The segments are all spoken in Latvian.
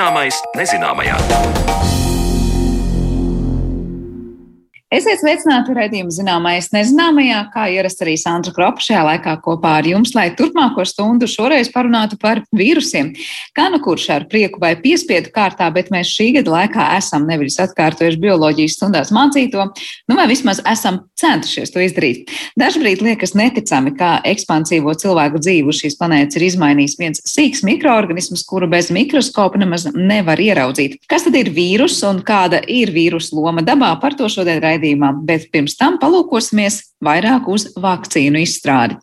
Zināmais nezināmajā. Esiet sveicināti redzējumu zināmais nezināmajā, kā ierasts arī Sandra Kropa šajā laikā kopā ar jums, lai turpmāko stundu šoreiz parunātu par vīrusiem. Kā nu kurš ar prieku vai piespiedu kārtā, bet mēs šī gada laikā esam nevis atkārtojuši bioloģijas stundās mācīto, nu vai vismaz esam centušies to izdarīt. Dažbrīd liekas neticami, kā ekspansīvo cilvēku dzīvi uz šīs planētas ir izmainījis viens sīks mikroorganisms, kuru bez mikroskopa nemaz nevar ieraudzīt. Kas tad ir vīrus un kāda ir vīrusu loma dabā? Par to šodien raidījumā raidījumā, bet pirms tam palūkosimies vairāk uz vakcīnu izstrādi.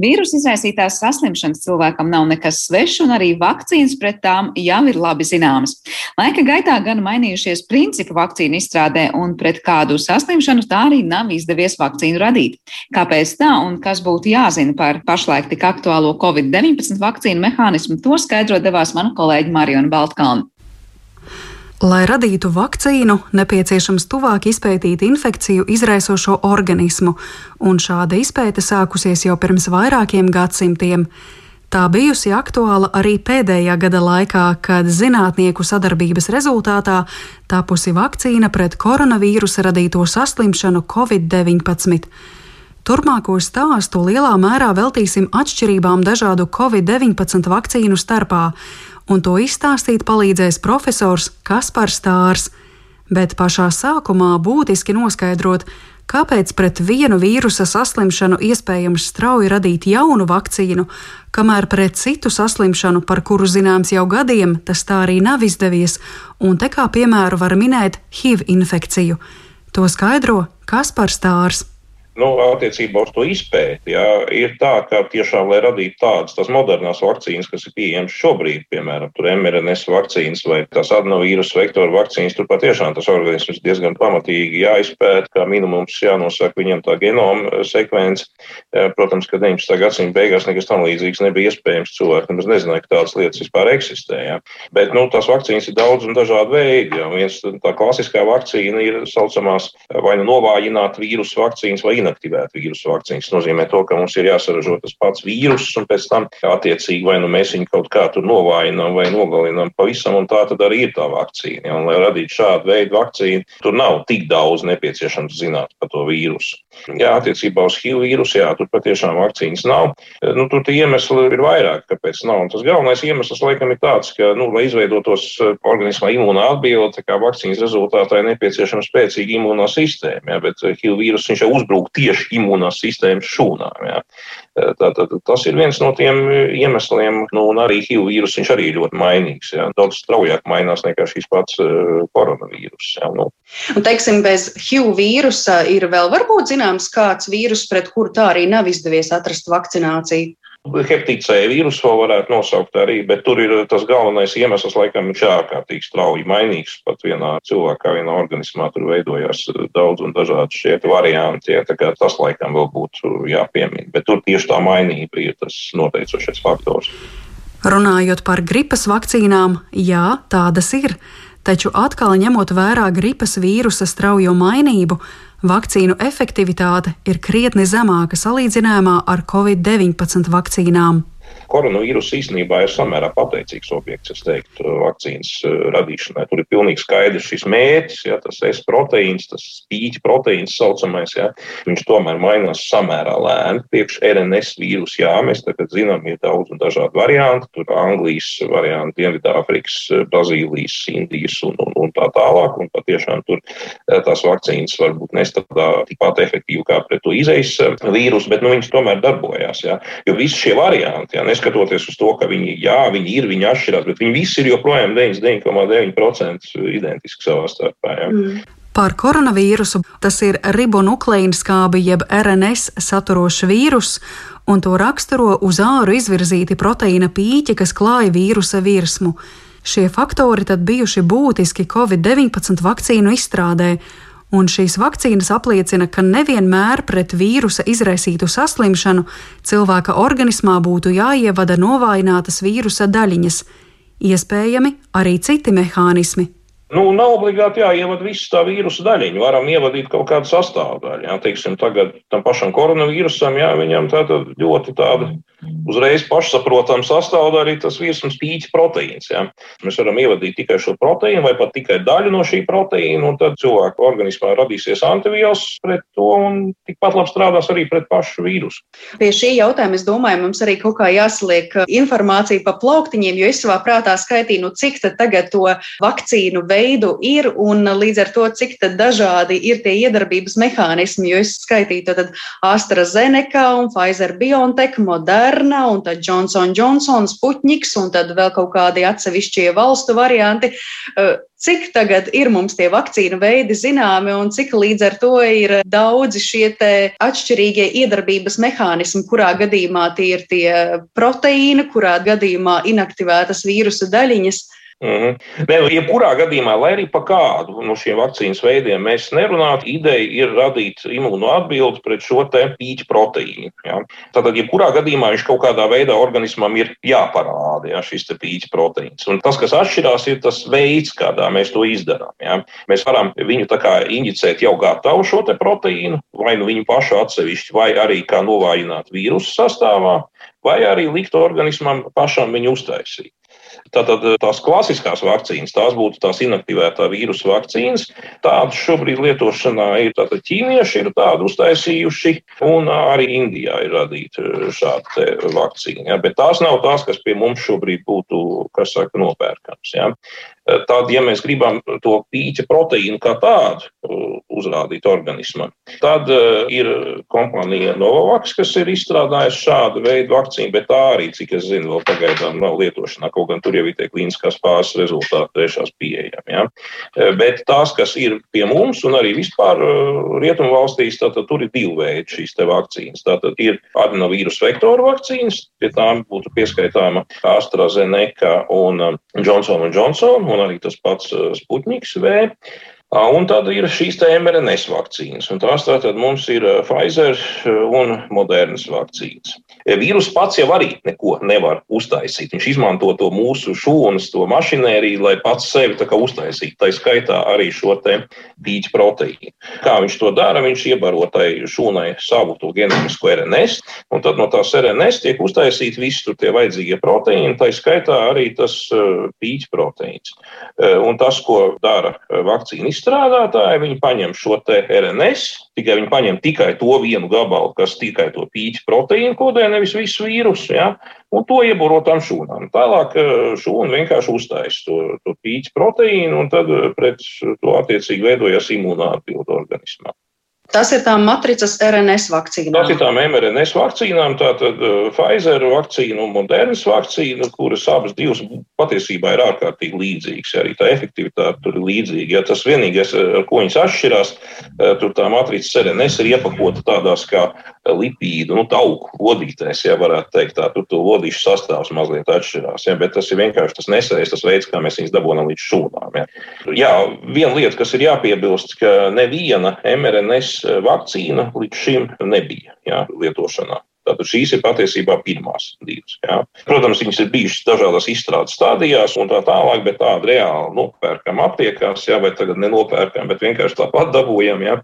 Vīrusu izraisītās saslimšanas cilvēkam nav nekas svešs, un arī vakcīnas pret tām jau ir labi zināmas. Laika gaitā gan mainījušies principi vakcīnu izstrādē, un pret kādu saslimšanu tā arī nav izdevies vakcīnu radīt. Kāpēc tā un kas būtu jāzina par pašlaik tik aktuālo Covid-19 vakcīnu mehānismu, to skaidro devās mana kolēģa Mariona Baltkalna. Lai radītu vakcīnu, nepieciešams tuvāk izpētīt infekciju izraisošo organismu, un šāda izpēte sākusies jau pirms vairākiem gadsimtiem. Tā bijusi aktuāla arī pēdējā gada laikā, kad zinātnieku sadarbības rezultātā tapusi vakcīna pret koronavīrusa radīto saslimšanu Covid-19. Turpmāko stāstu lielā mērā veltīsim atšķirībām dažādu Covid-19 vakcīnu starpā un to izstāstīt palīdzēs profesors Kaspars Stārs. Bet pašā sākumā būtiski noskaidrot, kāpēc pret vienu vīrusa saslimšanu iespējams strauji radīt jaunu vakcīnu, kamēr pret citu saslimšanu, par kuru zināms jau gadiem, tas tā arī nav izdevies, un te kā piemēru var minēt HIV infekciju. To skaidro Kaspars Stārs nu, attiecībā uz to izpēti, jā, ir tā, ka tiešām, lai radītu tādas modernās vakcīnas, kas ir pieejamas šobrīd, piemēram, mRNS vakcīnas vai tās adenovirus vektoru vakcīnas, tur patiešām tas organisms diezgan pamatīgi jāizpēta, kā minimums jānosaka viņam tā genoma sekvence. Protams, ka 19. gadsimta beigās nekas tam līdzīgs nebija iespējams. Cilvēki nemaz nezināja, ka tādas lietas vispār eksistē. Jā. Bet, nu, tās vakcīnas ir daudz un dažādi veidi. Jā. Viens tā klasiskā vakcīna ir saucamās vai nu novājināt vīrusu vakcīnas vai inaktivētu vīrusu vakcīnas. Tas nozīmē to, ka mums ir jāsaražo tas pats vīrus, un pēc tam attiecīgi vai nu mēs viņu kaut kā tur novājinām vai nogalinām pavisam, un tā tad arī ir tā vakcīna. Ja, un, lai radītu šādu veidu vakcīnu, tur nav tik daudz nepieciešams zināt par to vīrusu. Jā, attiecībā uz HIV vīrusu, jā, tur patiešām vakcīnas nav. Nu, tur tie iemesli ir vairāk, kāpēc nav. Un tas galvenais iemesls, laikam, ir tāds, ka, nu, lai izveidotos eh, organismā imūnā atbilde, kā vakcīnas rezultātā ir nepieciešama spēcīga imūnā sistēma. Jā, bet HIV vīrus viņš jau uzbrūk tieši imūnās sistēmas šūnām. Jā. Tātad, tas ir viens no tiem iemesliem, nu, un arī HIV vīrus viņš arī ļoti mainīgs. Jā. Daudz straujāk mainās nekā šīs pats koronavīrus. Jā, nu. Un, teiksim, bez HIV vīrusa ir vēl varbūt zināms kāds vīrus, pret kuru tā arī nav izdevies atrast vakcināciju. Hepatīta C vīrusu vēl varētu nosaukt arī, bet tur ir tas galvenais iemesls, laikam, ir ārkārtīgi strauji mainīgs. Pat vienā cilvēkā, vienā organismā tur veidojās daudz un dažādi šie varianti. Ja, tas, laikam, vēl būtu jāpiemina. Bet tur tieši tā mainība ir tas noteicošais faktors. Runājot par gripas vakcīnām, jā, tādas ir. Taču atkal ņemot vērā gripas vīrusa straujo mainību, vakcīnu efektivitāte ir krietni zemāka salīdzinājumā ar Covid-19 vakcīnām. Koronavīruss īstenībā ir samērā pateicīgs objekts, es teiktu, vakcīnas eh, radīšanai. Tur ir pilnīgi skaidrs šis mērķis, ja, tas S proteīns, tas spīķa proteīns saucamais, ja, viņš tomēr mainās samērā lēni. Priekš RNS vīrus, jā, mēs tagad zinām, ir daudz un dažādi varianti, tur Anglijas varianti, Dienvidāfrikas, Brazīlijas, Indijas un, un, un tā tālāk, un patiešām tur eh, tās vakcīnas varbūt nestrādā tikpat efektīvi kā pret to izejas eh, vīrusu, bet nu, viņas tomēr darbojās, ja, jo visi šie varianti, ja, neskatoties uz to, ka viņi, jā, viņi ir, viņi atšķirās, bet viņi visi ir joprojām 99,9% identiski savā starpā. Ja. Mm. Par koronavīrusu tas ir ribonukleīna skābi jeb RNS saturošs vīrus, un to raksturo uz āru izvirzīti proteīna pīķi, kas klāja vīrusa virsmu. Šie faktori tad bijuši būtiski Covid-19 vakcīnu izstrādē, un šīs vakcīnas apliecina, ka nevienmēr pret vīrusa izraisītu saslimšanu cilvēka organismā būtu jāievada novājinātas vīrusa daļiņas, iespējami arī citi mehānismi. Nu, nav obligāti jāievada visu tā vīrusu daļiņu. Varam ievadīt kaut kādu sastāvdaļu. Jā, teiksim, tagad tam pašam koronavīrusam, jā, viņam tāda ļoti tāda uzreiz pašsaprotama sastāvdaļa ir tas virsmas pīķa proteīns. Jā. Mēs varam ievadīt tikai šo proteīnu vai pat tikai daļu no šī proteīna, un tad cilvēku organismā radīsies antivielas pret to, un tikpat labi strādās arī pret pašu vīrusu. Pie šī jautājuma, es domāju, mums arī kaut kā jāsaliek informācija pa plauktiņiem, jo es savā prātā skaitīju, nu, cik tagad to vakcīnu veidu veidu ir un līdz ar to, cik dažādi ir tie iedarbības mehānismi. Jo es skaitīju tad AstraZeneca un Pfizer BioNTech, Moderna un tad Johnson Johnson, Sputniks un tad vēl kaut kādi atsevišķie valstu varianti. Cik tagad ir mums tie vakcīnu veidi zināmi un cik līdz ar to ir daudzi šie atšķirīgie iedarbības mehānismi, kurā gadījumā tie ir tie proteīni, kurā gadījumā inaktivētas vīrusu daļiņas? Mm -hmm. Nē, jebkurā gadījumā, lai arī par kādu no šiem vakcīnas veidiem mēs nerunātu, ideja ir radīt imūnu atbildi pret šo pīķu proteīnu. Ja? Tātad, jebkurā gadījumā viņš kaut kādā veidā organismam ir jāparāda ja, šis pīķu proteīns. Un tas, kas atšķirās, ir tas veids, kādā mēs to izdarām. Ja? Mēs varam viņu injicēt jau gatavu šo proteīnu, vai nu viņu pašu atsevišķi, vai arī kā novājināt vīrusu sastāvā, vai arī likt organismam pašam viņu uztaisīt. Tātad eh, tās klasiskās vakcīnas, tās būtu tās inaktivētā vīrusu vakcīnas. Tādas šobrīd lietošanā ir tātad ķīnieši ir tādu uztaisījuši, un arī Indijā ir radīta eh, šāda vakcīna. Ja? Bet tās nav tās, kas pie mums šobrīd būtu, kas saka, nopērkams. Ja? Tad, ja mēs gribam to pīķa proteīnu kā tādu uh, uzrādīt organismam, tad uh, ir kompānija Novavax, kas ir izstrādājusi šādu veidu vakcīnu, bet tā arī, cik es zinu, vēl pagaidām nav lietošanā. Kaut gan tur jau ir tie klīniskās pāris rezultāti trešās pieejami. Ja? Bet tās, kas ir pie mums un arī vispār rietumu valstīs, tad tur ir divi veidi šīs vakcīnas. Tātad ir adenovīrus vektoru vakcīnas, pie tām būtu pieskaitāma AstraZeneca un Johnson Johnson. Un arī tas pats eh, Sputniks V. Un tad ir šīs mRNS vakcīnas, un tās tātad mums ir eh, Pfizer eh, un Modernas vakcīnas. Vīrus pats jau arī neko nevar uztaisīt. Viņš izmanto to mūsu šūnas, to mašinēriju, lai pats sevi uztaisītu. Tā skaitā arī šo pīķu proteīnu. Kā viņš to dara? Viņš iebaro tai šūnai savu to genomisko RNS, un tad no tās RNS tiek uztaisīti visi tur tie vajadzīgie proteīni, tā skaitā arī tas eh, pīķu proteīns. Eh, un tas, ko dara vakcīnu izstrādātāji, viņi paņem šo RNS, tikai viņi paņem tikai to vienu gabalu, kas tikai to pīķu proteīnu kodē, nevis visu vīrusu, ja? un to iebūrot tam šūnām. Tālāk eh, šūna vienkārši uztaisa to, to pīķu proteīnu, un tad eh, pret to attiecīgi veidojas imūnā atbilde organismā. Tas ir tām matricas RNS vakcīnām. Tas ir tām mRNS vakcīnām, tātad uh, Pfizer vakcīna un Modernas vakcīna, kuras abas divas patiesībā ir ārkārtīgi līdzīgas. Arī tā efektivitāte tur ir līdzīga. Ja tas vienīgais, ar ko viņas atšķirās, uh, tur tā matricas RNS ir iepakota tādās kā lipīdu, nu, tauku lodītēs, ja varētu teikt tā, tur to lodīšu sastāvs mazliet atšķirās. Ja, bet tas ir vienkārši tas nesējis, tas veids, kā mēs viņus dabūjam līdz šūnām. Ja. Jā, viena lieta, kas ir jāpiebilst, ka neviena mRNS vakcīna līdz šim nebija jā, lietošanā. Tātad šīs ir patiesībā pirmās divas. Jā. Protams, viņas ir bijušas dažādās izstrādes stadijās un tā tālāk, bet tādu reāli nopērkam aptiekās, jā, vai tagad nenopērkam, bet vienkārši tāpat dabūjam. Jā.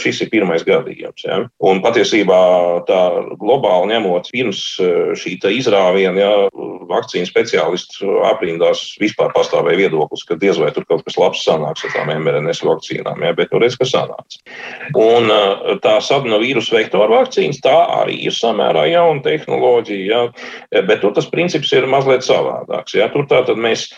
Šis ir pirmais gadījums. Jā. Un patiesībā tā globāli ņemot pirms šī izrāviena, jā, vakcīnu speciālistu aprindās vispār pastāvēja viedoklis, ka diez vai tur kaut kas labs sanāks ar tām mRNS vakcīnām, jā, bet nu redz, ka sanāca. Un e, tās adenovirus vektoru vakcīnas, tā arī ir sanāca samērā jauna tehnoloģija, ja, bet tur tas princips ir mazliet savādāks. Ja. Tur tātad mēs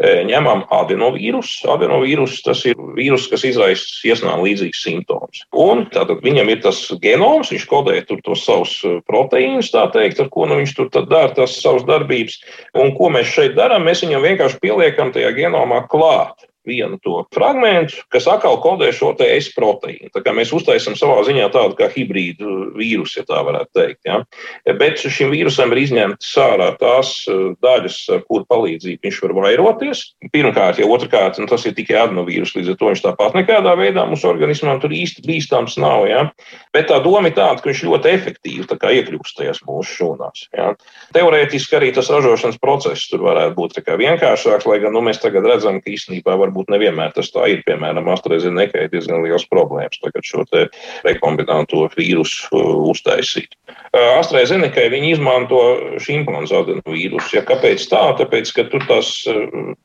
e, ņemam adenovīrusu. Adenovīrus tas ir vīrus, kas izraisa iesnām līdzīgus simptomus. Un tātad viņam ir tas genoms, viņš kodē tur tos savus e, proteīnus, tā teikt, ar ko nu viņš tur dara tās savas darbības. Un ko mēs šeit darām? Mēs viņam vienkārši pieliekam tajā genomā klāt vienu to fragment, kas atkal kodē šo S proteīnu. Tā kā mēs uztaisām savā ziņā tādu kā hibrīdu vīrusu, ja tā varētu teikt. Ja? Bet šim vīrusam ir izņemtas ārā tās eh, daļas, ar kuru palīdzību viņš var vairoties. Pirmkārt, jau otrkārt, nu, tas ir tikai adnovīrus, līdz ar to viņš tāpat nekādā veidā mūsu organismam tur īsti bīstams nav. Ja? Bet tā doma ir tāda, ka viņš ļoti efektīvi iekļūst tajās mūsu šūnās. Ja? Teorētiski arī tas ražošanas process tur varētu būt vienkāršāks, lai gan nu, mēs tagad redzam, ka īstenībā var varbūt nevienmēr tas tā ir. Piemēram, AstraZeneca ir diezgan liels problēmas tagad šo rekombinanto vīrusu uztaisīt. AstraZeneca viņi izmanto šimpanzu adenovīrusu. Ja, kāpēc tā? Tāpēc, ka tur tās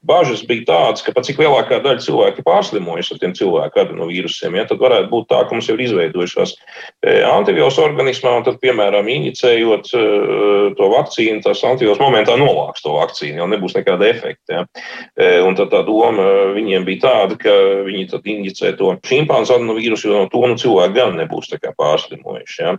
bažas bija tādas, ka pat cik lielākā daļa cilvēku pārslimojas ar tiem cilvēku adenovīrusiem, ja, tad varētu būt tā, ka mums jau ir izveidojušās antivielas organismā, un tad, piemēram, inicējot to vakcīnu, tas antivielas momentā novāks to vakcīnu, jau nebūs nekāda efekta. Ja. Un tad tā doma viņiem bija tāda, ka viņi tad injicē to šimpanzu adenovīrusu, jo no to nu, cilvēki gan nebūs pārslimojuši. Ja.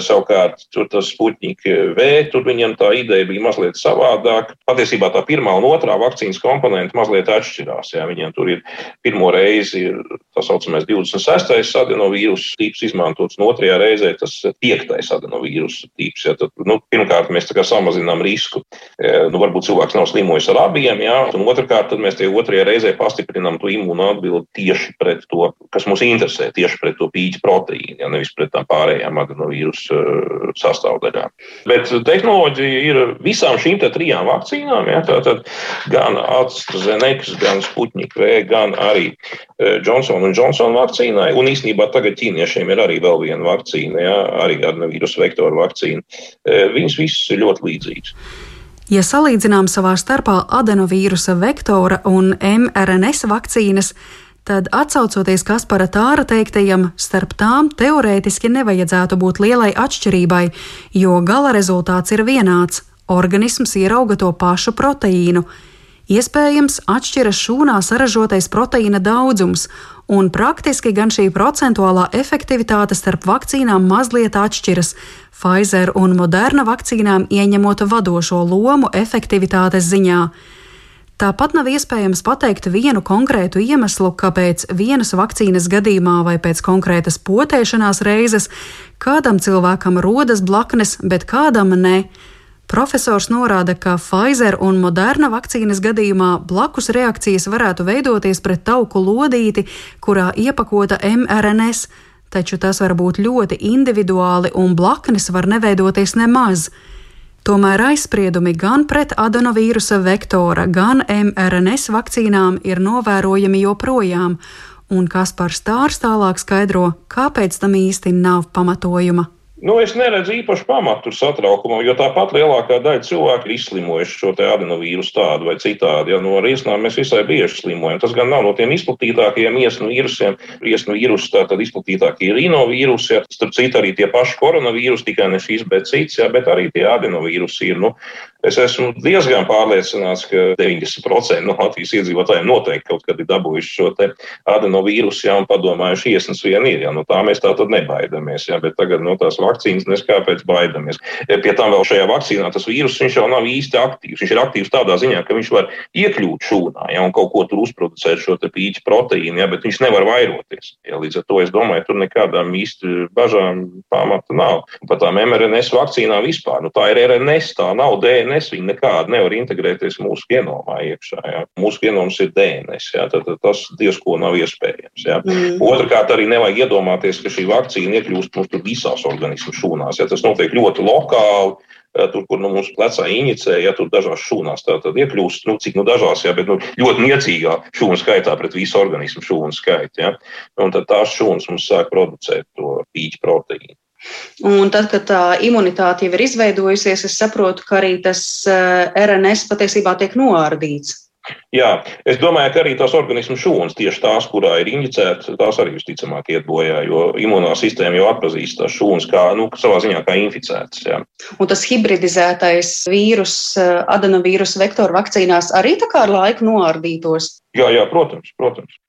Savukārt, tur tas Sputņika V, tur viņam tā ideja bija mazliet savādāka. Patiesībā tā pirmā un otrā vakcīnas komponenta mazliet atšķirās. Ja. Viņiem tur ir pirmo reizi ir tā saucamais 26. adenovīrusu tips izmantots, un otrajā reizē tas 5. adenovīrusu tips. Ja. Tad, nu, pirmkārt, mēs samazinām risku. E, nu, varbūt cilvēks nav slimojis ar abiem, ja. un otrkārt, mēs tie otrajā reizē pastiprinām to imūnu atbildi tieši pret to, kas mūs interesē, tieši pret to pīķa proteīnu, ja nevis pret tām pārējām adenovīrusu e, sastāvdaļām. Bet tehnoloģija ir visām šīm trijām vakcīnām, ja, tātad gan AstraZeneca, gan Sputnik V, gan arī e, Johnson Johnson vakcīnai. Un īsnībā tagad ķīniešiem ir arī vēl viena vakcīna, ja, arī adenovīrusu vektoru vakcīna. E, viņas visas ir ļoti līdzīgas. Ja salīdzinām savā starpā adenovīrusa vektora un mRNS vakcīnas, tad atsaucoties Kaspara Tāra teiktajam, starp tām teorētiski nevajadzētu būt lielai atšķirībai, jo gala rezultāts ir vienāds - organisms ierauga to pašu proteīnu. Iespējams, atšķiras šūnā saražotais proteīna daudzums, un praktiski gan šī procentuālā efektivitāte starp vakcīnām mazliet atšķiras. Pfizer un Moderna vakcīnām ieņemot vadošo lomu efektivitātes ziņā. Tāpat nav iespējams pateikt vienu konkrētu iemeslu, kāpēc vienas vakcīnas gadījumā vai pēc konkrētas potēšanās reizes kādam cilvēkam rodas blaknes, bet kādam ne. Profesors norāda, ka Pfizer un Moderna vakcīnas gadījumā blakus reakcijas varētu veidoties pret tauku lodīti, kurā iepakota mRNS, taču tas var būt ļoti individuāli un blaknes var neveidoties nemaz. Tomēr aizspriedumi gan pret adenovīrusa vektora, gan mRNS vakcīnām ir novērojami joprojām, un Kaspars Stārs tālāk skaidro, kāpēc tam īsti nav pamatojuma. Nu, es neredzu īpašu pamatu satraukumam, jo tāpat lielākā daļa cilvēku ir izslimojuši šo adenovīrusu tādu vai citādi. Ja, no riesnām mēs visai bieži slimojam. Tas gan nav no tiem izplatītākajiem iesnu vīrusiem. Iesnu vīrusi tātad izplatītākie ir rinovīrusi, ja, starp citu arī tie paši koronavīrusi, tikai ne šīs, bet cits, ja, bet arī tie adenovīrusi ir. Nu, es esmu diezgan pārliecināts, ka 90% no Latvijas iedzīvotājiem noteikti kaut kad ir dabūjuši šo adenovīrusu, ja, un padomājuši, iesnas vien ir. Ja, nu, tā mēs tā tad nebaidamies. Ja, bet tagad no tās vakcīnas, nes kāpēc baidamies. Pie tam vēl šajā vakcīnā tas vīrus jau nav īsti aktīvs. Viņš ir aktīvs tādā ziņā, ka viņš var iekļūt šūnā ja, un kaut ko tur uzproducēt šo pīķa proteīnu, ja, bet viņš nevar vairoties. Ja, līdz ar to es domāju, tur nekādām īsti bažām pamata nav. Par tām mRNS vakcīnām vispār. Nu, tā ir RNS, tā nav DNS. Viņa nekādi nevar integrēties mūsu genomā iekšā. Ja. Mūsu genoms ir DNS. Ja, tad, tad tas diezko nav iespējams. Ja. Mm. Otrakārt, arī nevajag iedomāties, ka šī vakcīna iekļūst mums visās organismu šūnās. Ja tas notiek ļoti lokāli, tur, kur nu, mums plecā inicē, ja tur dažās šūnās tā tad iekļūst, nu, cik nu dažās, ja, bet nu, ļoti niecīgā šūnu skaitā pret visu organismu šūnu skaitu. Ja. Un tad tās šūnas mums sāk producēt to pīķu proteīnu. Un tad, kad tā imunitāte jau ir izveidojusies, es saprotu, ka arī tas RNS patiesībā tiek noārdīts. Jā, es domāju, ka arī tās organismu šūnas, tieši tās, kurā ir injicēta, tās arī visticamāk iet bojā, jo imunā sistēma jau atpazīst tās šūnas kā, nu, savā ziņā kā inficētas. Jā. Un tas hibridizētais vīrus, adenovīrus vektoru vakcīnās arī tā kā ar laiku noārdītos? Jā, jā, protams, protams.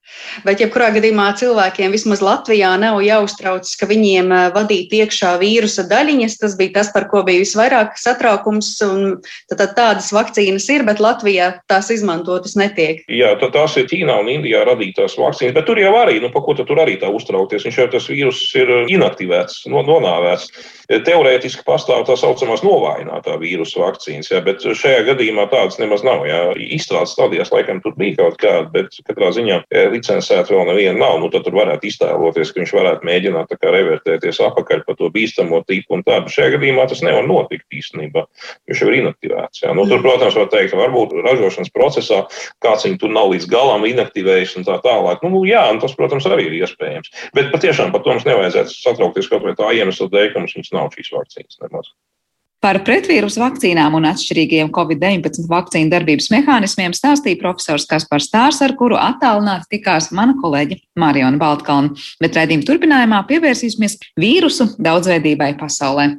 Bet, jebkurā gadījumā cilvēkiem vismaz Latvijā nav jāuztraucas, ka viņiem vadīt iekšā vīrusa daļiņas. Tas bija tas, par ko bija visvairāk satraukums. Tad, tad tādas vakcīnas ir, bet Latvijā tās izmantotas netiek. Jā, tās ir Ķīnā un Indijā radītās vakcīnas, bet tur jau arī, nu, pa ko tur arī tā uztraukties. Viņš jau tas vīrus ir inaktivēts, nonāvēts. Teorētiski pastāv tā saucamās novājinātā vīrusu vakcīnas, jā, bet šajā gadījumā tādas nemaz nav. Jā. Izstrādes stadijās laikam tur bija kaut kāda, bet katrā ziņā līdz licencēta vēl neviena nav, nu, tad varētu iztēloties, ka viņš varētu mēģināt revertēties apakaļ pa to bīstamo tipu tādu. Šajā gadījumā tas nevar notikt īstenībā. Viņš jau ir inaktivēts. Jā. Nu, tur, protams, var teikt, varbūt ražošanas procesā kāds viņu tur nav līdz galam inaktivējis un tā tālāk. Nu, jā, un tas, protams, arī ir iespējams. Bet patiešām par to mums nevajadzētu satraukties kaut vai tā iemesla dēļ, ka mums nav šīs vakcīnas nemaz. Par pretvīrusu vakcīnām un atšķirīgiem Covid-19 vakcīnu darbības mehānismiem stāstīja profesors Kaspars Stārs, ar kuru attālināti tikās mana kolēģe Mariona Baltkalna. Bet raidījuma turpinājumā pievērsīsimies vīrusu daudzveidībai pasaulē.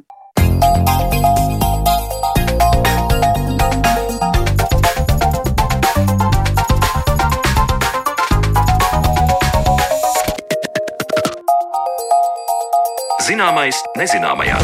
Zināmais nezināmajā.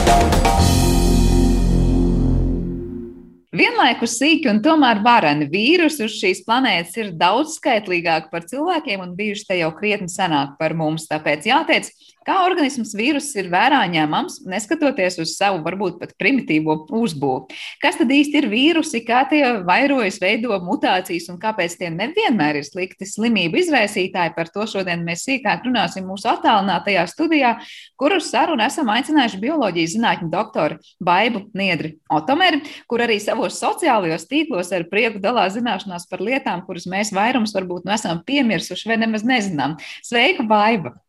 Vienlaikus sīki un tomēr vareni vīrusi uz šīs planētas ir daudz skaitlīgāki par cilvēkiem un bijuši te jau krietni senāk par mums. Tāpēc jāteic, kā organisms vīruss ir vērā ņemams, neskatoties uz savu varbūt pat primitīvo uzbūvi. Kas tad īsti ir vīrusi, kā tie vairojas, veido mutācijas un kāpēc tie nevienmēr ir slikti slimību izraisītāji? Par to šodien mēs sīkāk runāsim mūsu attālinātajā studijā, kuru sarunu esam aicinājuši bioloģijas zinātņu doktoru Baibu Niedri Otomeri, kur arī savos sociālajos tīklos ar prieku dalās zināšanās par lietām, kuras mēs vairums varbūt nu esam piemirsuši vai nemaz nezinām. Sveika, Baiba!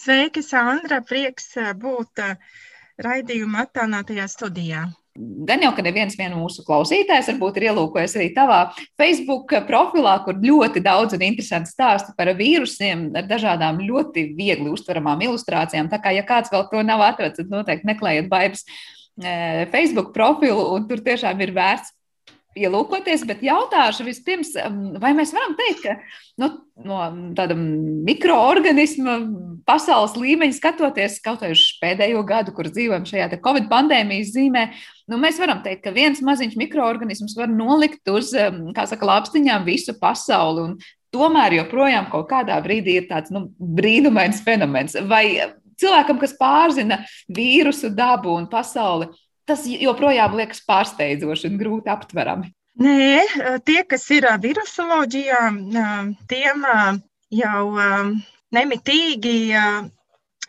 Sveiki, Sandra! Prieks eh, būt eh, raidījuma attālinātajā studijā. Gan jau, ka neviens mūsu klausītājs varbūt ir ielūkojis arī tavā Facebook profilā, kur ļoti daudz un interesanti stāsti par vīrusiem ar dažādām ļoti viegli uztveramām ilustrācijām. Tā kā, ja kāds vēl to nav atracis, tad noteikti meklējiet Baibas eh, Facebook profilu, un tur tiešām ir vērts ielūkoties, bet jautāšu vispirms, vai mēs varam teikt, ka nu, no tāda mikroorganisma pasaules līmeņa skatoties kaut vai uz pēdējo gadu, kur dzīvojam šajā Covid pandēmijas zīmē, nu, mēs varam teikt, ka viens maziņš mikroorganisms var nolikt uz, kā saka, lāpstiņām visu pasauli. Un tomēr joprojām kaut kādā brīdī ir tāds nu, brīnumains fenomens. Vai cilvēkam, kas pārzina vīrusu dabu un pasauli, tas joprojām liekas pārsteidzoši un grūti aptverami. Nē, tie, kas ir virusoloģijā, tiem jau nemitīgi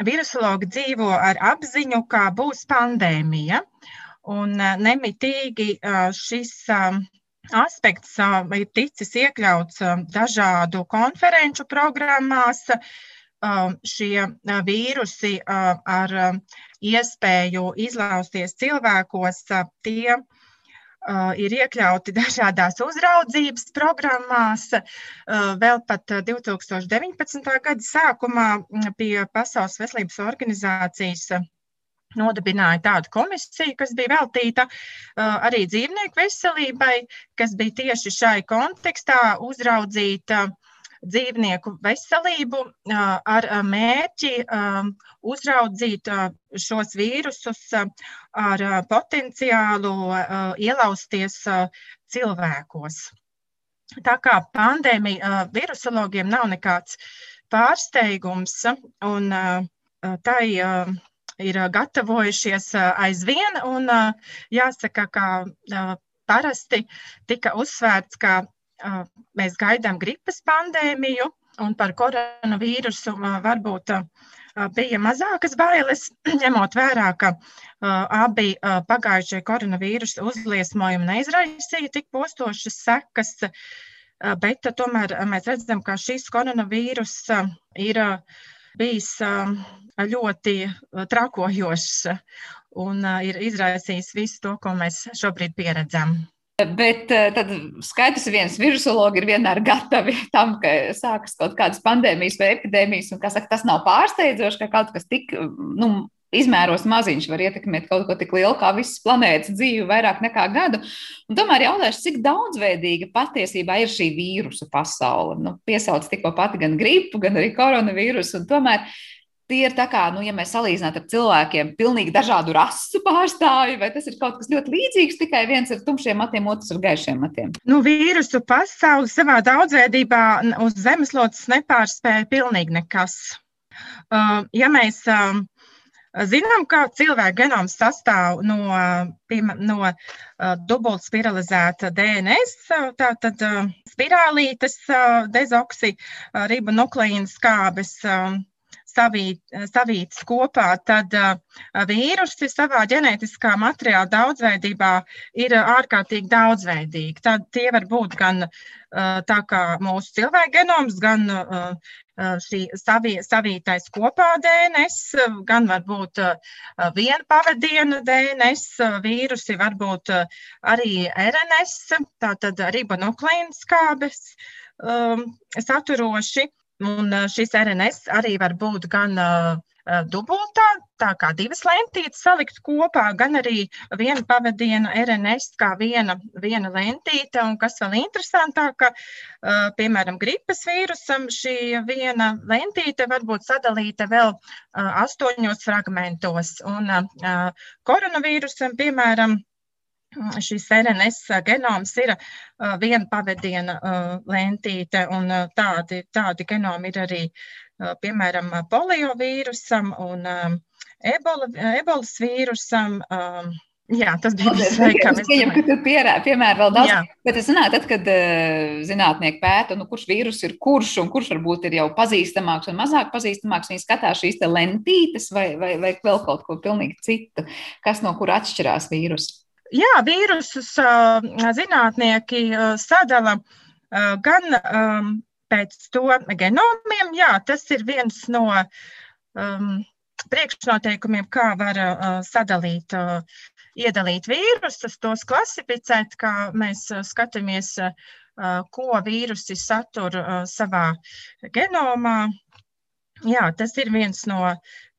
virusologi dzīvo ar apziņu, kā būs pandēmija. Un nemitīgi šis aspekts ir ticis iekļauts dažādu konferenču programmās, šie vīrusi ar iespēju izlausties cilvēkos, tie ir iekļauti dažādās uzraudzības programmās. Vēl pat 2019. gada sākumā pie Pasaules veselības organizācijas nodibināja tādu komisiju, kas bija veltīta arī dzīvnieku veselībai, kas bija tieši šai kontekstā uzraudzīt dzīvnieku veselību ar mērķi uzraudzīt šos vīrusus ar potenciālu ielausties cilvēkos. Tā kā pandēmija virusologiem nav nekāds pārsteigums, un tai ir gatavojušies aizvien, un jāsaka, ka parasti tika uzsvērts, ka mēs gaidām gripas pandēmiju, un par koronavīrusu varbūt bija mazākas bailes, ņemot vērā, ka abi pagājušie koronavīrusa uzliesmojumi neizraisīja tik postošas sekas, bet tomēr mēs redzam, ka šis koronavīrus ir bijis ļoti trakojošs un ir izraisījis visu to, ko mēs šobrīd pieredzam. Bet eh, tad skaidrs, ka viens virusologi ir vienmēr gatavi tam, ka sākas kaut kādas pandēmijas vai epidēmijas, un saka, tas nav pārsteidzoši, ka kaut kas tik nu, izmēros maziņš var ietekmēt kaut ko tik lielu kā visas planētas dzīvi vairāk nekā gadu. Un tomēr jautājums, cik daudzveidīga patiesībā ir šī vīrusu pasaule. Nu, piesauc tikko pati gan gripu, gan arī koronavīrusu, un tomēr tie ir tā kā, nu, ja mēs salīdzinātu ar cilvēkiem, pilnīgi dažādu rasu pārstāvju, vai tas ir kaut kas ļoti līdzīgs, tikai viens ar tumšiem matiem, otrs ar gaišiem matiem? Nu, vīrusu pasauli savā daudzveidībā uz zemeslodes nepārspēja pilnīgi nekas. Uh, ja mēs uh, Zinām, ka cilvēka genoms sastāv no, no dubultspiralizēta DNS, tātad spirālītes dezoksiribonukleīna skābes savīt, savītas kopā, tad vīrusi savā ģenētiskā materiāla daudzveidībā ir ārkārtīgi daudzveidīgi. Tad tie var būt gan tā kā mūsu cilvēka genoms, gan šī savī, savītais kopā DNS, gan varbūt viena pavadiena DNS, vīrusi, varbūt arī RNS, tātad ribonukleīna skābes um, saturoši. Un šis RNS arī var būt gan dubultā, tā kā divas lentītes salikt kopā, gan arī viena pavadiena RNS kā viena, viena lentīte. Un kas vēl interesantāk, ka, piemēram, gripas vīrusam šī viena lentīte var būt sadalīta vēl astoņos fragmentos. Un koronavīrusam, piemēram, šis RNS genoms ir viena pavadiena lentīte, un tādi, tādi genomi ir arī, piemēram, poliovīrusam un ebola, ebolas vīrusam. Jā, tas bija tas, kas manā skatījumā, ka tur pierā, piemēram vēl daudz. Jā. Bet es zināju, tad, kad uh, zinātnieki pēta, nu, kurš vīrus ir kurš un kurš varbūt ir jau pazīstamāks un mazāk pazīstamāks, viņi skatās šīs lentītes vai, vai, vai vēl kaut ko pilnīgi citu, kas no kura atšķirās vīrusu. Jā, vīrusus zinātnieki sadala gan pēc to genomiem. Jā, tas ir viens no um, priekšnoteikumiem, kā var uh, sadalīt, uh, iedalīt vīrusus, tos klasificēt, kā mēs skatāmies, uh, ko vīrusi satur uh, savā genomā. Jā, tas ir viens no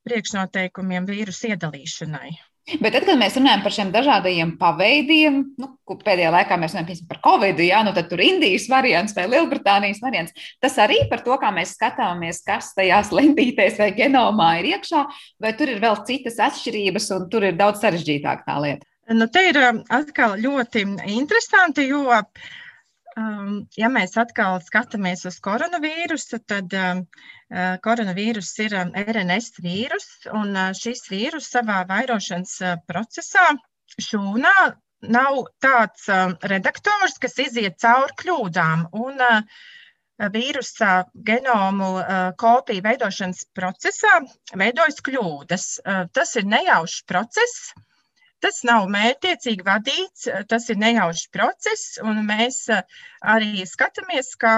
priekšnoteikumiem vīrusu iedalīšanai. Bet tad, kad mēs runājam par šiem dažādajiem paveidiem, nu, pēdējā laikā mēs runājam par Covid, jā, nu tad tur Indijas variants vai Lielbritānijas variants. Tas arī par to, kā mēs skatāmies, kas tajās lentītēs vai genomā ir iekšā, vai tur ir vēl citas atšķirības un tur ir daudz sarežģītāk tā lieta. Nu, te ir um, atkal ļoti interesanti, jo Um, ja mēs atkal skatāmies uz koronavīrusu, tad um, uh, koronavīrus ir um, RNS vīrus, un uh, šis vīrus savā vairošanas uh, procesā šūnā nav tāds redaktors, kas iziet cauri kļūdām. Un, vīrusa genomu kopiju veidošanas procesā veidojas kļūdas. Tas ir nejaušs process, Tas nav mērķiecīgi vadīts, tas ir nejaušs process, un mēs eh, arī skatāmies, ka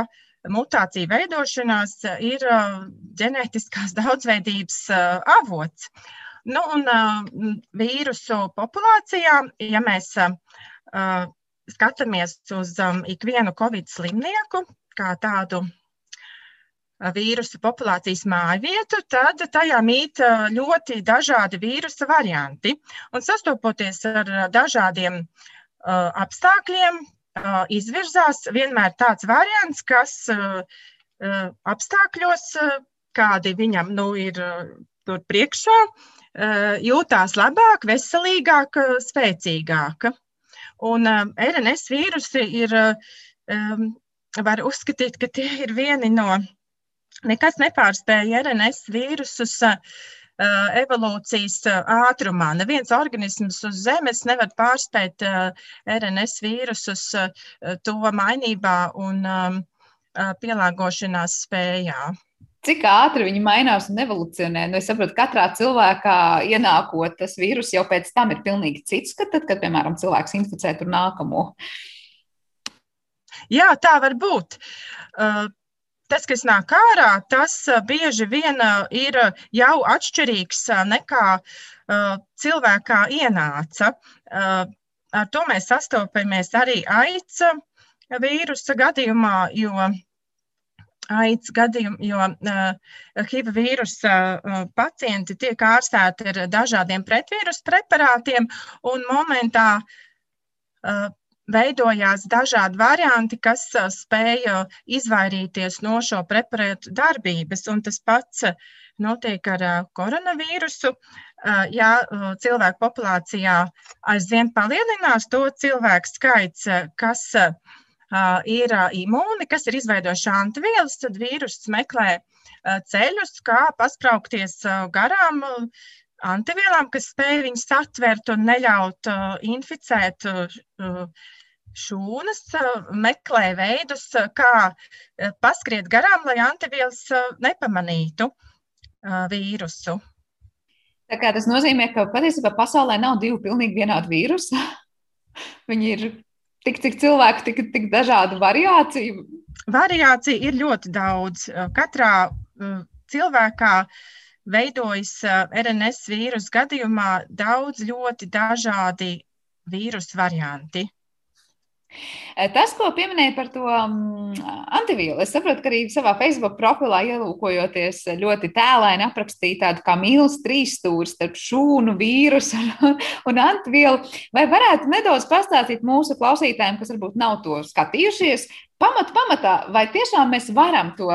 mutācija veidošanās ir eh, ģenētiskās daudzveidības eh, avots. Nu, un vīrusu populācijā, ja mēs skatāmies uz ikvienu covid slimnieku kā tādu vīrusu populācijas mājvietu, tad tajā mīt ļoti dažādi vīrusa varianti. Un sastopoties ar dažādiem apstākļiem, izvirzās vienmēr tāds variants, kas apstākļos, kādi viņam nu, ir tur priekšā, jūtās labāk, veselīgāk, spēcīgāk. Un RNS vīrusi ir, var uzskatīt, ka tie ir vieni no Nekas nepārspēja RNS vīrusus evolūcijas ātrumā. Neviens organisms uz Zemes nevar pārspēt RNS vīrusus to mainībā un pielāgošanās spējā. Cik ātri viņi mainās un evolūcionē? Nu, es saprotu, ka katrā cilvēkā ienākot tas vīrus jau pēc tam ir pilnīgi cits, kad, tad, kad piemēram, cilvēks inficē tur nākamo. Jā, tā var būt. Uh, tas, kas nāk ārā, tas bieži vien ir jau atšķirīgs nekā cilvēkā ienāca. Ar to mēs sastopamies arī aids vīrusa gadījumā, jo aids gadījumu, jo uh, HIV vīrusa uh, pacienti tiek ārstēti ar dažādiem pretvīrusu preparātiem, un momentā uh, veidojās dažādi varianti, kas spēja izvairīties no šo preparātu darbības. Un tas pats notiek ar koronavīrusu. Ja cilvēku populācijā aizvien palielinās to cilvēku skaits, kas ir imūni, kas ir izveidojuši antivielas, tad vīruss meklē ceļus, kā paspraukties garām antivielām, kas spēj viņus atvert un neļaut inficēt šūnas, meklē veidus, kā paskriet garām, lai antivielas nepamanītu vīrusu. Tā kā tas nozīmē, ka patiesībā pasaulē nav divu pilnīgi vienādu vīrusu. Viņi ir tik, cik cilvēki, tik, tik dažādu variāciju. Variācija ir ļoti daudz. Katrā cilvēkā veidojas RNS vīrusu gadījumā daudz ļoti dažādi vīrusu varianti. Tas, ko pieminēja par to mm, antivielu, es saprotu, ka arī savā Facebook profilā ielūkojoties ļoti tēlēni aprakstīja tādu kā mīlestības trīsstūri starp šūnu, vīrusu un, un antivielu. Vai varētu nedaudz pastāstīt mūsu klausītājiem, kas varbūt nav to skatījušies, pamat pamatā, vai tiešām mēs varam to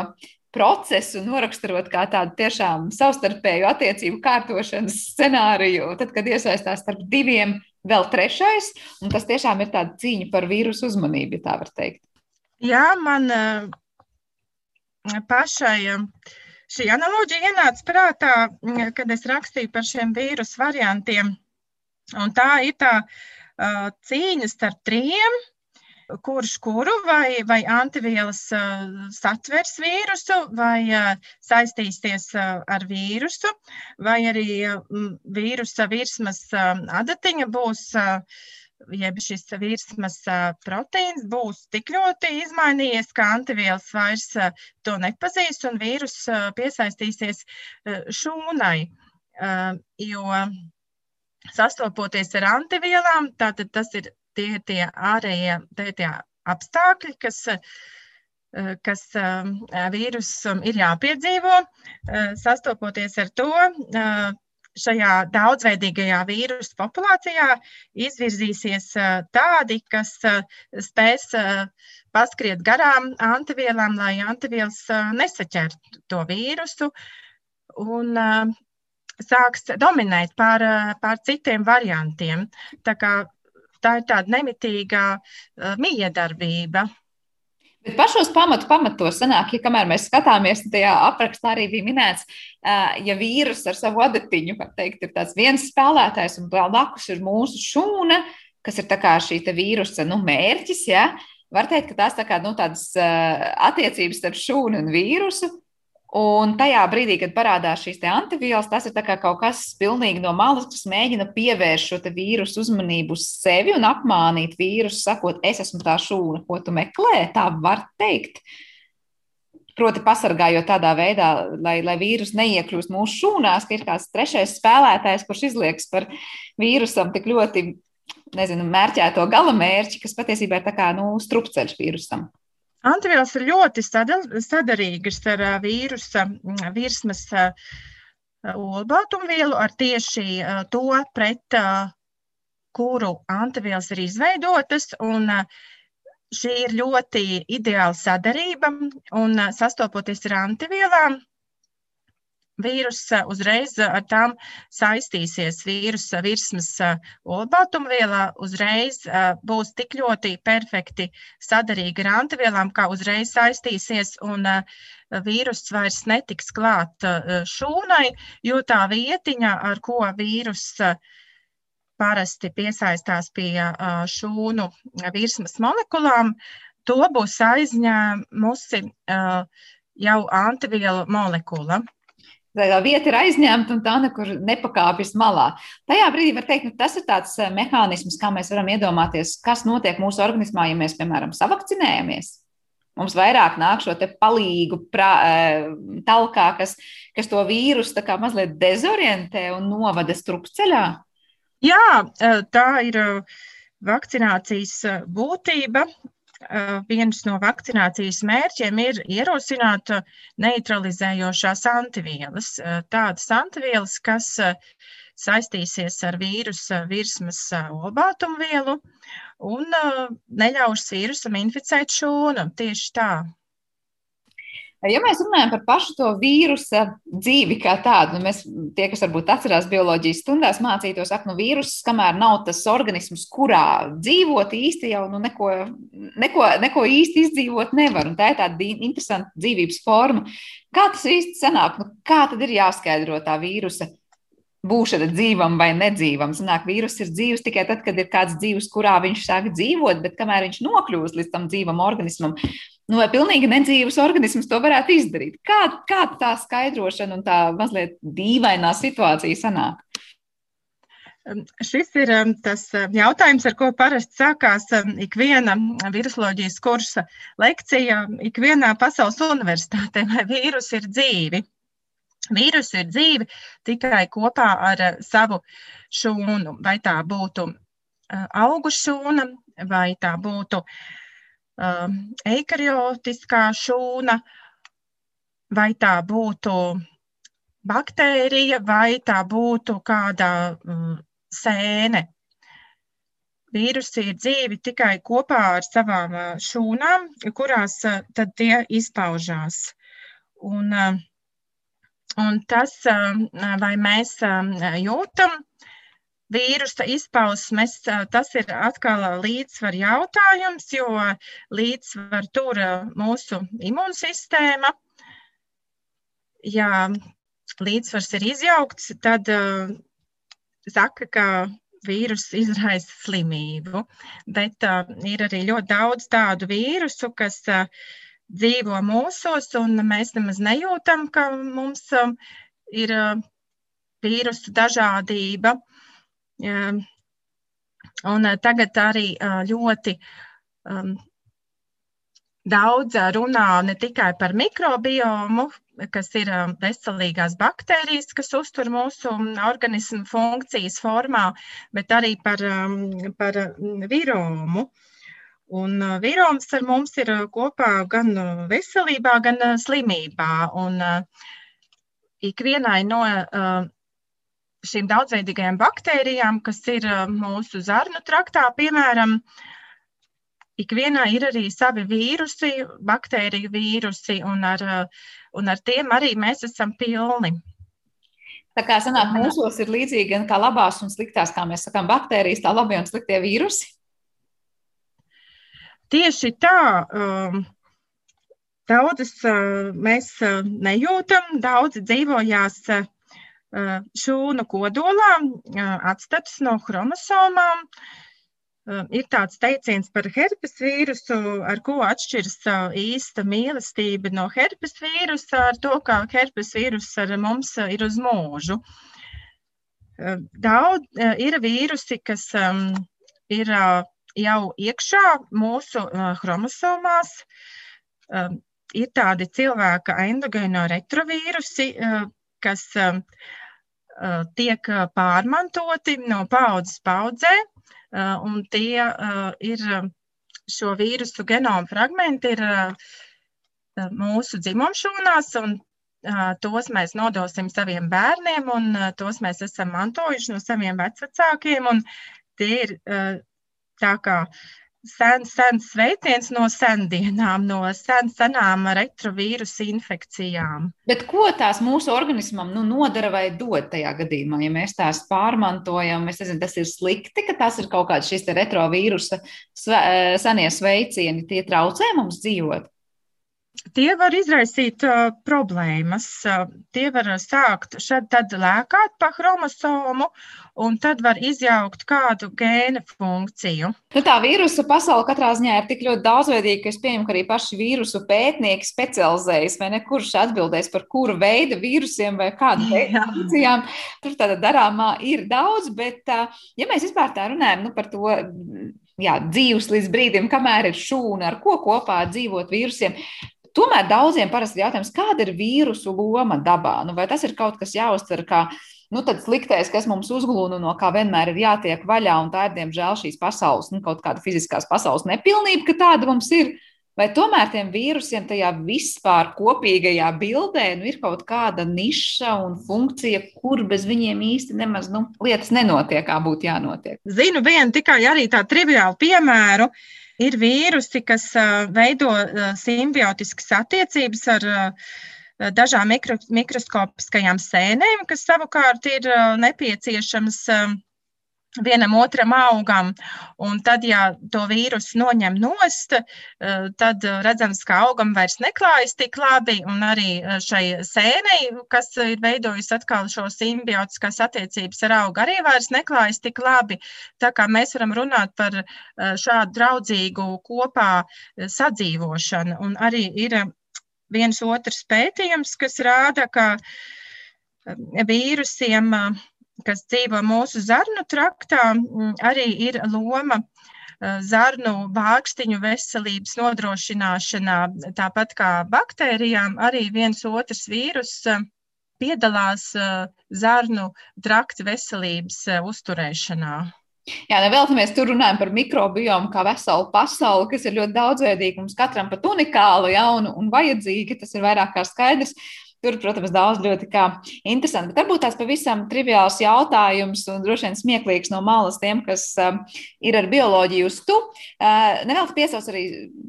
procesu noraksturot kā tādu tiešām savstarpēju attiecību kārtošanas scenāriju, tad, kad iesaistās starp diviem vēl trešais, un tas tiešām ir tāda cīņa par vīrusu uzmanību, ja tā var teikt. Jā, man uh, pašai uh, šī analoģija ienāca prātā, uh, kad es rakstīju par šiem vīrusu variantiem. Un tā ir tā cīņa starp trim kurš kuru vai, vai antivielas satvers vīrusu, vai saistīsies ar vīrusu, vai arī vīrusa virsmas adatiņa būs, jeb šis virsmas proteīns būs tik ļoti izmainījies, ka antivielas vairs to nepazīs un vīrus piesaistīsies šūnai. Jo sastopoties ar antivielām, tātad tas ir tie ir tie ārējie tie, tie apstākļi, kas, eh, kas eh, vīrusam ir jāpiedzīvo. Eh, sastopoties ar to, šajā daudzveidīgajā vīrusu populācijā izvirzīsies tādi, kas spēs paskriet garām antivielām, lai antivielas nesaķertu to vīrusu. Un, sāks dominēt pār, pār citiem variantiem. Tā kā tā ir tāda nemitīga uh, miedarbība. Bet pašos pamatu pamatos sanāk, ja kamēr mēs skatāmies, tajā aprakstā arī bija minēts, ja vīrus ar savu adatiņu, var teikt, ir tāds viens spēlētājs un blakus ir mūsu šūna, kas ir tā kā šī vīrusa nu, mērķis, ja? var teikt, ka tās tā kā nu, tādas attiecības starp šūnu un vīrusu Un tajā brīdī, kad parādās šīs antivielas, tas ir kaut kas pilnīgi no malas, kas mēģina pievērst šo vīrusu uzmanību uz sevi un apmānīt vīrusu, sakot, es esmu tā šūna, ko tu meklē. Tā var teikt. Proti, pasargājot tādā veidā, lai, lai vīrus neiekļūst mūsu šūnās, ka ir kāds trešais spēlētājs, kurš izliekas par vīrusam tik ļoti, nezinu, mērķēto gala mērķi, kas patiesībā ir kā nu, strupceļš vīrusam. Antivielas ir ļoti sadarīgas ar vīrusa virsmas olbaltumvielu, ar tieši to, pret kuru antivielas ir izveidotas. Un šī ir ļoti ideāla sadarība, un sastopoties ar antivielām, vīrus uzreiz ar tām saistīsies. Vīrusa virsmas olbaltumvielā uzreiz būs tik ļoti perfekti sadarīgi ar antivielām, kā uzreiz saistīsies, un vīrus vairs netiks klāt šūnai, jo tā vietiņa, ar ko vīrus parasti piesaistās pie šūnu virsmas molekulām, to būs aizņēmusi jau antivielu molekula tā vieta ir aizņemta un tā nekur nepakāpjas malā. Tajā brīdī var teikt, ka nu, tas ir tāds eh, mehānisms, kā mēs varam iedomāties, kas notiek mūsu organismā, ja mēs, piemēram, savakcinējamies. Mums vairāk nāk šo palīgu prā, eh, talkā, kas, kas to vīrusu mazliet dezorientē un novada strupceļā. Jā, eh, tā ir vakcinācijas būtība. Viens no vakcinācijas mērķiem ir ierosināt neutralizējošās antivielas. Tādas antivielas, kas saistīsies ar vīrusa virsmas olbaltumvielu un neļaus vīrusam inficēt šūnu. Tieši tā. Ja mēs runājam par pašu to vīrusa dzīvi kā tādu, nu mēs, tie, kas varbūt atcerās bioloģijas stundās, mācītos, ka nu, vīruss, kamēr nav tas organisms, kurā dzīvot īsti jau nu, neko, neko, neko īsti izdzīvot nevar. Un tā ir tāda interesanta dzīvības forma. Kā tas īsti sanāk? Nu, kā tad ir jāskaidro tā vīrusa būšana dzīvam vai nedzīvam. Sanāk, vīrus ir dzīves tikai tad, kad ir kāds dzīves, kurā viņš sāk dzīvot, bet kamēr viņš nokļūst līdz tam dzīvam organismam, nu, vai pilnīgi nedzīvs organisms to varētu izdarīt? Kā, kā tā skaidrošana un tā mazliet dīvainā situācija sanāk? Šis ir tas jautājums, ar ko parasti sākās ikviena virusoloģijas kursa lekcija, ikvienā pasaules universitātē, vai vīrusi ir dzīvi. Vīrusi ir dzīvi tikai kopā ar savu šūnu, vai tā būtu augu šūna, vai tā būtu eikariotiskā šūna, vai tā būtu baktērija, vai tā būtu kāda sēne. Vīrusi ir dzīvi tikai kopā ar savām šūnām, kurās tad tie izpaužās. Un, un tas, vai mēs jūtam vīrusa izpausmes, tas ir atkal līdzsvar jautājums, jo līdzsvar tur mūsu imūnsistēma. Ja līdzsvars ir izjaukts, tad saka, ka vīrus izraisa slimību, bet uh, ir arī ļoti daudz tādu vīrusu, kas uh, dzīvo mūsos, un mēs nemaz nejūtam, ka mums uh, ir uh, vīrusu dažādība. Uh, un uh, tagad arī uh, ļoti daudz runā ne tikai par mikrobiomu, kas ir veselīgās baktērijas, kas uztur mūsu organismu funkcijas formā, bet arī par, par viromu. Un viroms ar mums ir kopā gan veselībā, gan slimībā. Un ikvienai no šīm daudzveidīgajām baktērijām, kas ir mūsu zarnu traktā, piemēram, ikvienā ir arī savi vīrusi, baktēriju vīrusi, un ar, un ar tiem arī mēs esam pilni. Tā kā sanāk, mūsos ir līdzīgi gan kā labās un sliktās, kā mēs sakām, baktērijas, tā labie un sliktie vīrusi. Tieši tā. Um, Daudzas uh, mēs nejūtam, daudzi dzīvojās šūnu kodolā, atstatus no chromosomām, Ir tāds teiciens par herpes vīrusu, ar ko atšķiras īsta mīlestība no herpes vīrusa, ar to, ka herpes vīrus ar mums ir uz mūžu. Daudz ir vīrusi, kas ir jau iekšā mūsu chromosomās. Ir tādi cilvēka endogēno retrovīrusi, kas tiek pārmantoti no paudzes paudzē Eh, un tie eh, ir eh, šo vīrusu genoma fragmenti ir mūsu dzimumšūnās, un tos mēs nodosim saviem bērniem, un tos mēs esam mantojuši no saviem vecvecākiem, un tie ir tā kā sens, sens sveiciens no sendienām, no sen, senām retrovīrusu infekcijām. Bet ko tās mūsu organismam nu, nodara vai dod tajā gadījumā, ja mēs tās pārmantojam? Es nezinu, tas ir slikti, ka tas ir kaut kāds šis retrovīrusa senie sveicieni, tie traucē mums dzīvot. Tie var izraisīt uh, problēmas. Uh, tie var sākt šad tad lēkāt pa chromosomu, un tad var izjaukt kādu gēna funkciju. Nu, tā vīrusu pasaule katrā ziņā ir tik ļoti daudzveidīga, ka es pieņemu, ka arī paši vīrusu pētnieki specializējas, vai ne, kurš atbildēs par kuru veidu vīrusiem vai kādu veidu funkcijām. Tur tāda darāmā ir daudz, bet, uh, ja mēs vispār tā runājam nu, par to, jā, dzīves līdz brīdim, kamēr ir šūna, ar ko kopā dzīvot vīrusiem. Tomēr daudziem parasti ir jautājums, kāda ir vīrusu loma dabā? Nu, vai tas ir kaut kas jāuztver kā nu, sliktais, kas mums uzglūna, no kā vienmēr ir jātiek vaļā, un tā ir, diemžēl, šīs pasaules, nu, kaut kāda fiziskās pasaules nepilnība, ka tāda mums ir. Vai tomēr tiem vīrusiem tajā vispār kopīgajā bildē nu, ir kaut kāda niša un funkcija, kur bez viņiem īsti nemaz nu, lietas nenotiek, kā būtu jānotiek? Zinu vienu tikai arī tādu triviālu piemēru. Uh, Ir vīrusi, kas veido simbiotiskas attiecības ar dažām mikro, mikroskopiskajām sēnēm, kas savukārt ir nepieciešamas vienam otram augam. Un tad, ja to vīrusu noņem nost, eh, tad redzams, ka augam vairs neklājas tik labi, un arī eh, šai sēnei, kas ir veidojusi atkal šo simbiotiskās attiecības ar augu, arī vairs neklājas tik labi. Tā kā mēs varam runāt par eh, šādu draudzīgu kopā sadzīvošanu. Un arī ir viens otrs pētījums, kas rāda, ka vīrusiem kas dzīvo mūsu zarnu traktā, mm, arī ir loma eh, zarnu bākstiņu veselības nodrošināšanā. Tāpat kā baktērijām, arī viens otrs vīrus eh, piedalās eh, zarnu trakta veselības uzturēšanā. Jā, nevelti mēs tur runājam par mikrobiomu kā veselu pasauli, kas ir ļoti daudzveidīga. Mums katram pat unikāla, jauna un vajadzīga. Tas ir vairāk kā skaidrs. Tur, protams, daudz ļoti interesanti. Bet varbūt tās pavisam triviāls jautājums un droši vien smieklīgs no malas tiem, kas uh, ir ar bioloģiju uz tu. Uh, Nevelti piesauc arī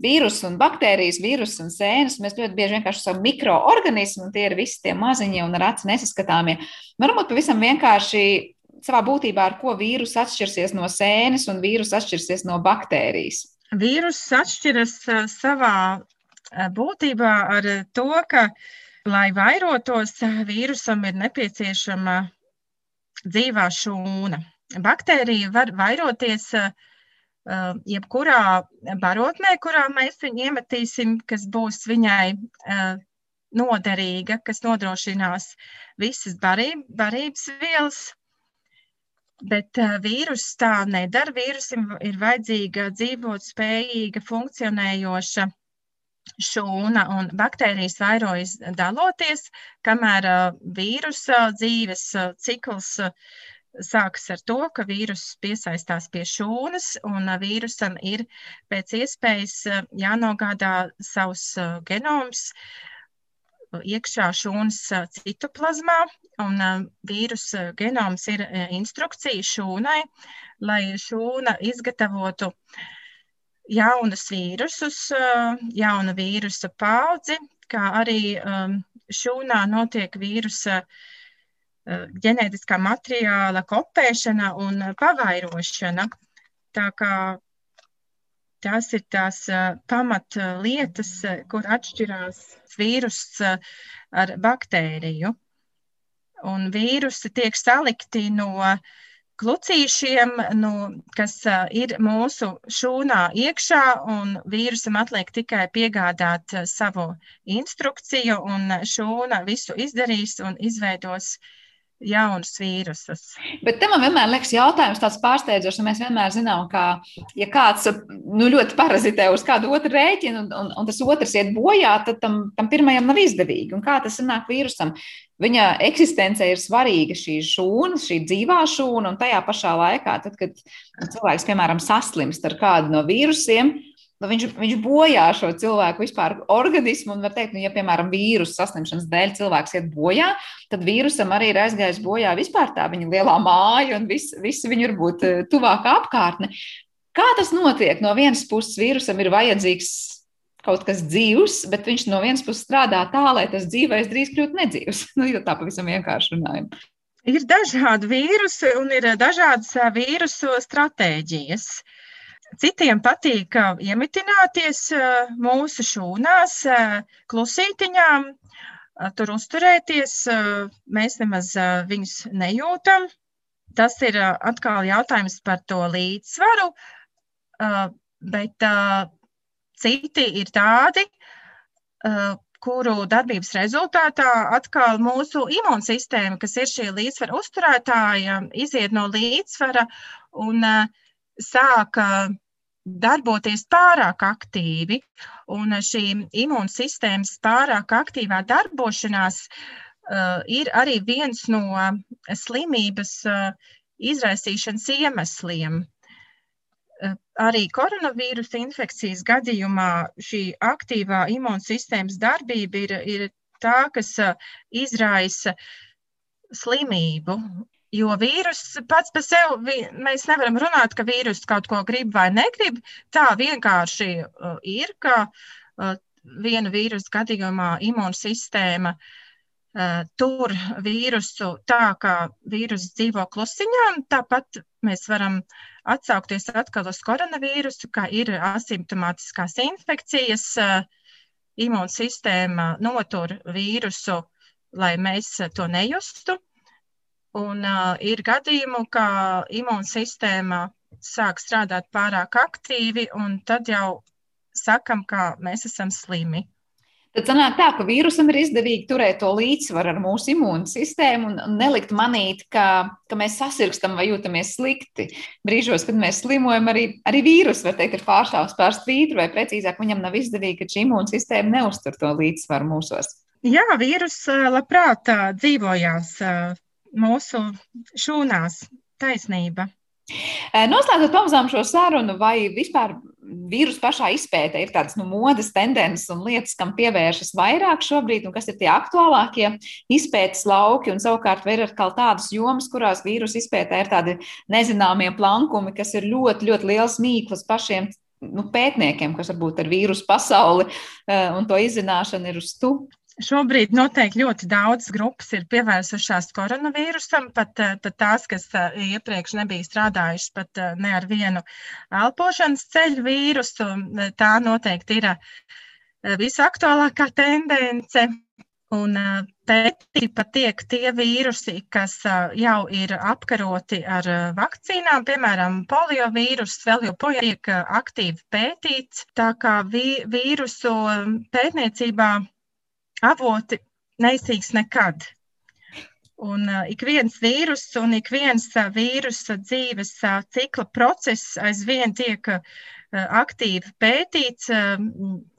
vīrusu un baktērijas, vīrusu un sēnes. Mēs ļoti bieži vienkārši esam mikroorganismi, un tie ir visi tie maziņie un ar aci nesaskatāmie. Varbūt pavisam vienkārši savā būtībā, ar ko vīrus atšķirsies no sēnes un vīrus atšķirsies no baktērijas. Vīrus atšķiras savā būtībā ar to, ka uh, Lai vairotos, vīrusam ir nepieciešama dzīvā šūna. Baktērija var vairoties uh, jebkurā barotnē, kurā mēs viņu iemetīsim, kas būs viņai noderīga, kas nodrošinās visas barība, barības vielas. Bet uh, vīrus tā nedara. Vīrusim ir vajadzīga dzīvot spējīga, funkcionējoša šūna un baktērijas vairojas daloties, kamēr vīrusa dzīves cikls sākas ar to, ka vīrus piesaistās pie šūnas, un vīrusam ir pēc iespējas jānogādā savs genoms iekšā šūnas citoplazmā, un vīrusa genoms ir instrukcija šūnai, lai šūna izgatavotu uh, jaunus vīrusus, jaunu vīrusu paudzi, kā arī šūnā notiek vīrusa ģenētiskā materiāla kopēšana un pavairošana. Tā kā tās ir tās pamatlietas, kur atšķirās vīrus ar baktēriju. Un vīrusi tiek salikti no uh, klucīšiem, nu, kas ir mūsu šūnā iekšā, un vīrusam atliek tikai piegādāt savu instrukciju, un šūna visu izdarīs un izveidos uh, jaunus vīrusus. Bet tam man vienmēr liekas jautājums tāds pārsteidzošs, un mēs vienmēr zinām, ka, ja kāds nu, ļoti parazitē uz kādu otru rēķinu, un, un, un tas otrs iet bojā, tad tam, tam pirmajam nav izdevīgi. Un kā tas nāk vīrusam? Viņa eksistence ir svarīga šī šūna, šī dzīvā šūna, un tajā pašā laikā, tad, kad cilvēks, piemēram, saslimst ar kādu no vīrusiem, viņš, viņš bojā šo cilvēku vispār organismu. Un var teikt, nu, ja, piemēram, vīrusu saslimšanas dēļ cilvēks iet bojā, tad vīrusam arī ir aizgājis bojā vispār tā viņa lielā māja un viss vis viņu varbūt eh, tuvākā apkārtne. Kā tas notiek? No vienas puses, vīrusam ir vajadzīgs kaut kas dzīvs, bet viņš no vienas puses strādā tā, lai tas dzīvais drīz kļūtu nedzīvs. Nu, tā pavisam vienkārši runājam. Ir dažādi vīrusi un ir dažādas eh, vīrusu stratēģijas. Uh, Citiem patīk iemitināties mūsu šūnās, klusītiņām, tur uzturēties. Mēs nemaz viņus nejūtam. Tas ir atkal jautājums par to līdzsvaru, bet citi ir tādi, kuru darbības rezultātā atkal mūsu imūnsistēma, kas ir šī līdzsvara uzturētāja, iziet no līdzsvara un uh, sāka darboties pārāk aktīvi, un šī imūnsistēmas pārāk aktīvā darbošanās uh, ir arī viens no slimības uh, izraisīšanas iemesliem. Uh, arī koronavīrusa infekcijas gadījumā šī aktīvā imūnsistēmas darbība ir, ir tā, kas uh, izraisa slimību Jo vīrus pats par sevi, mēs nevaram runāt, ka vīrus kaut ko grib vai negrib. Tā vienkārši uh, ir, ka uh, viena vīrusu gadījumā imūnsistēma tur vīrusu tā, kā vīruss dzīvo klusiņā. Tāpat mēs varam atsaukties atkal uz koronavīrusu, kā ir asimptomātiskās infekcijas. Imūnsistēma notur vīrusu, lai mēs to nejustu. Un uh, ir gadījumu, ka imūnsistēma sāk strādāt pārāk aktīvi, un tad jau sakam, ka mēs esam slimi. Tad sanāk tā, ka vīrusam ir izdevīgi turēt to līdzsvaru ar mūsu imūnsistēmu un, nelikt manīt, ka, ka mēs sasirgstam vai jūtamies slikti. Brīžos, kad mēs slimojam, arī, arī vīrus, var teikt, ir pārstāvs pār svītru, vai precīzāk viņam nav izdevīgi, ka šī imūnsistēma neuztur to līdzsvaru mūsos. Jā, vīrus labprāt dzīvojās mūsu šūnās, taisnība. Noslēdzot pamazām šo sarunu, vai vispār vīrusu pašā izpētē ir tādas nu, modes tendences un lietas, kam pievēršas vairāk šobrīd, un kas ir tie aktuālākie izpētes lauki, un savukārt ir atkal tādas jomas, kurās vīrusu izpētē ir tādi nezināmie plankumi, kas ir ļoti, ļoti liels mīklas pašiem nu, pētniekiem, kas varbūt ar vīrusu pasauli un to izzināšanu ir uz tu. Šobrīd noteikti ļoti daudz grupas ir pievērsušās koronavīrusam, pat, eh, pat tās, kas eh, iepriekš nebija strādājušas pat eh, ne ar vienu elpošanas ceļu vīrusu. Tā noteikti ir visaktuālākā tendence. Un pētīti pat tiek tie vīrusi, kas jau ir apkaroti ar vakcīnām, piemēram, poliovīrus, vēl joprojām tiek aktīvi pētīts. Tā kā vīrusu pētniecībā avoti neizsīks nekad. Un uh, ik viens vīrus un ik viens uh, vīrusa dzīves uh, cikla process aizvien tiek uh, aktīvi pētīts. Uh,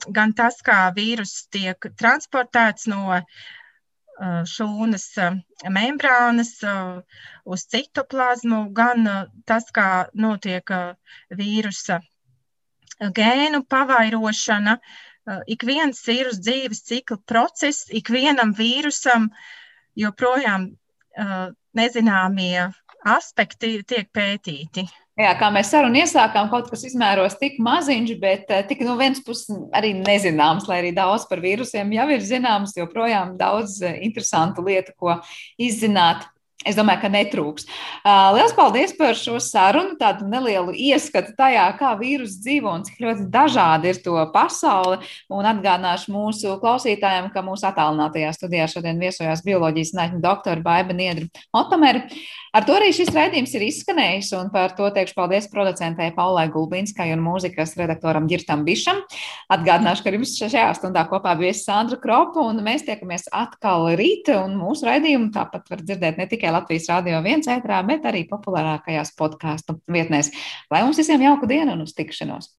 gan tas, kā vīrus tiek transportēts no uh, šūnas uh, membrānas uh, uz citoplazmu, gan uh, tas, kā notiek vīrusa gēnu pavairošana. Uh, ik viens vīrusu dzīves cikla process, ikvienam vīrusam joprojām uh, nezināmie aspekti tiek pētīti. Jā, kā mēs sarunu iesākām, kaut kas izmēros tik maziņš, bet eh, tik no vienas puses arī nezināms, lai arī daudz par vīrusiem jau ir zināms, joprojām daudz interesantu lietu, ko izzināt. Es domāju, ka netrūks. Lielas paldies par šo sarunu, tādu nelielu ieskatu tajā, kā vīrusu dzīvo un cik ļoti dažādi ir to pasauli. Un atgādināšu mūsu klausītājiem, ka mūsu attālinātajā studijā šodien viesojās bioloģijas zinātņu doktora Baiba Niedra Otomeri. Ar to arī šis raidījums ir izskanējis, un par to teikšu paldies producentei Paulai Gulbinskai un mūzikas redaktoram Girtam Bišam. Atgādināšu, ka jums šajā stundā kopā bija Sandra Kropa, un mēs tiekamies atkal rīt, un mūsu raidījumu tāpat var dzirdēt ne tikai Latvijas Rādio 1 ētrā, bet arī populārākajās podkāstu vietnēs. Lai mums visiem jauku dienu un uz tikšanos!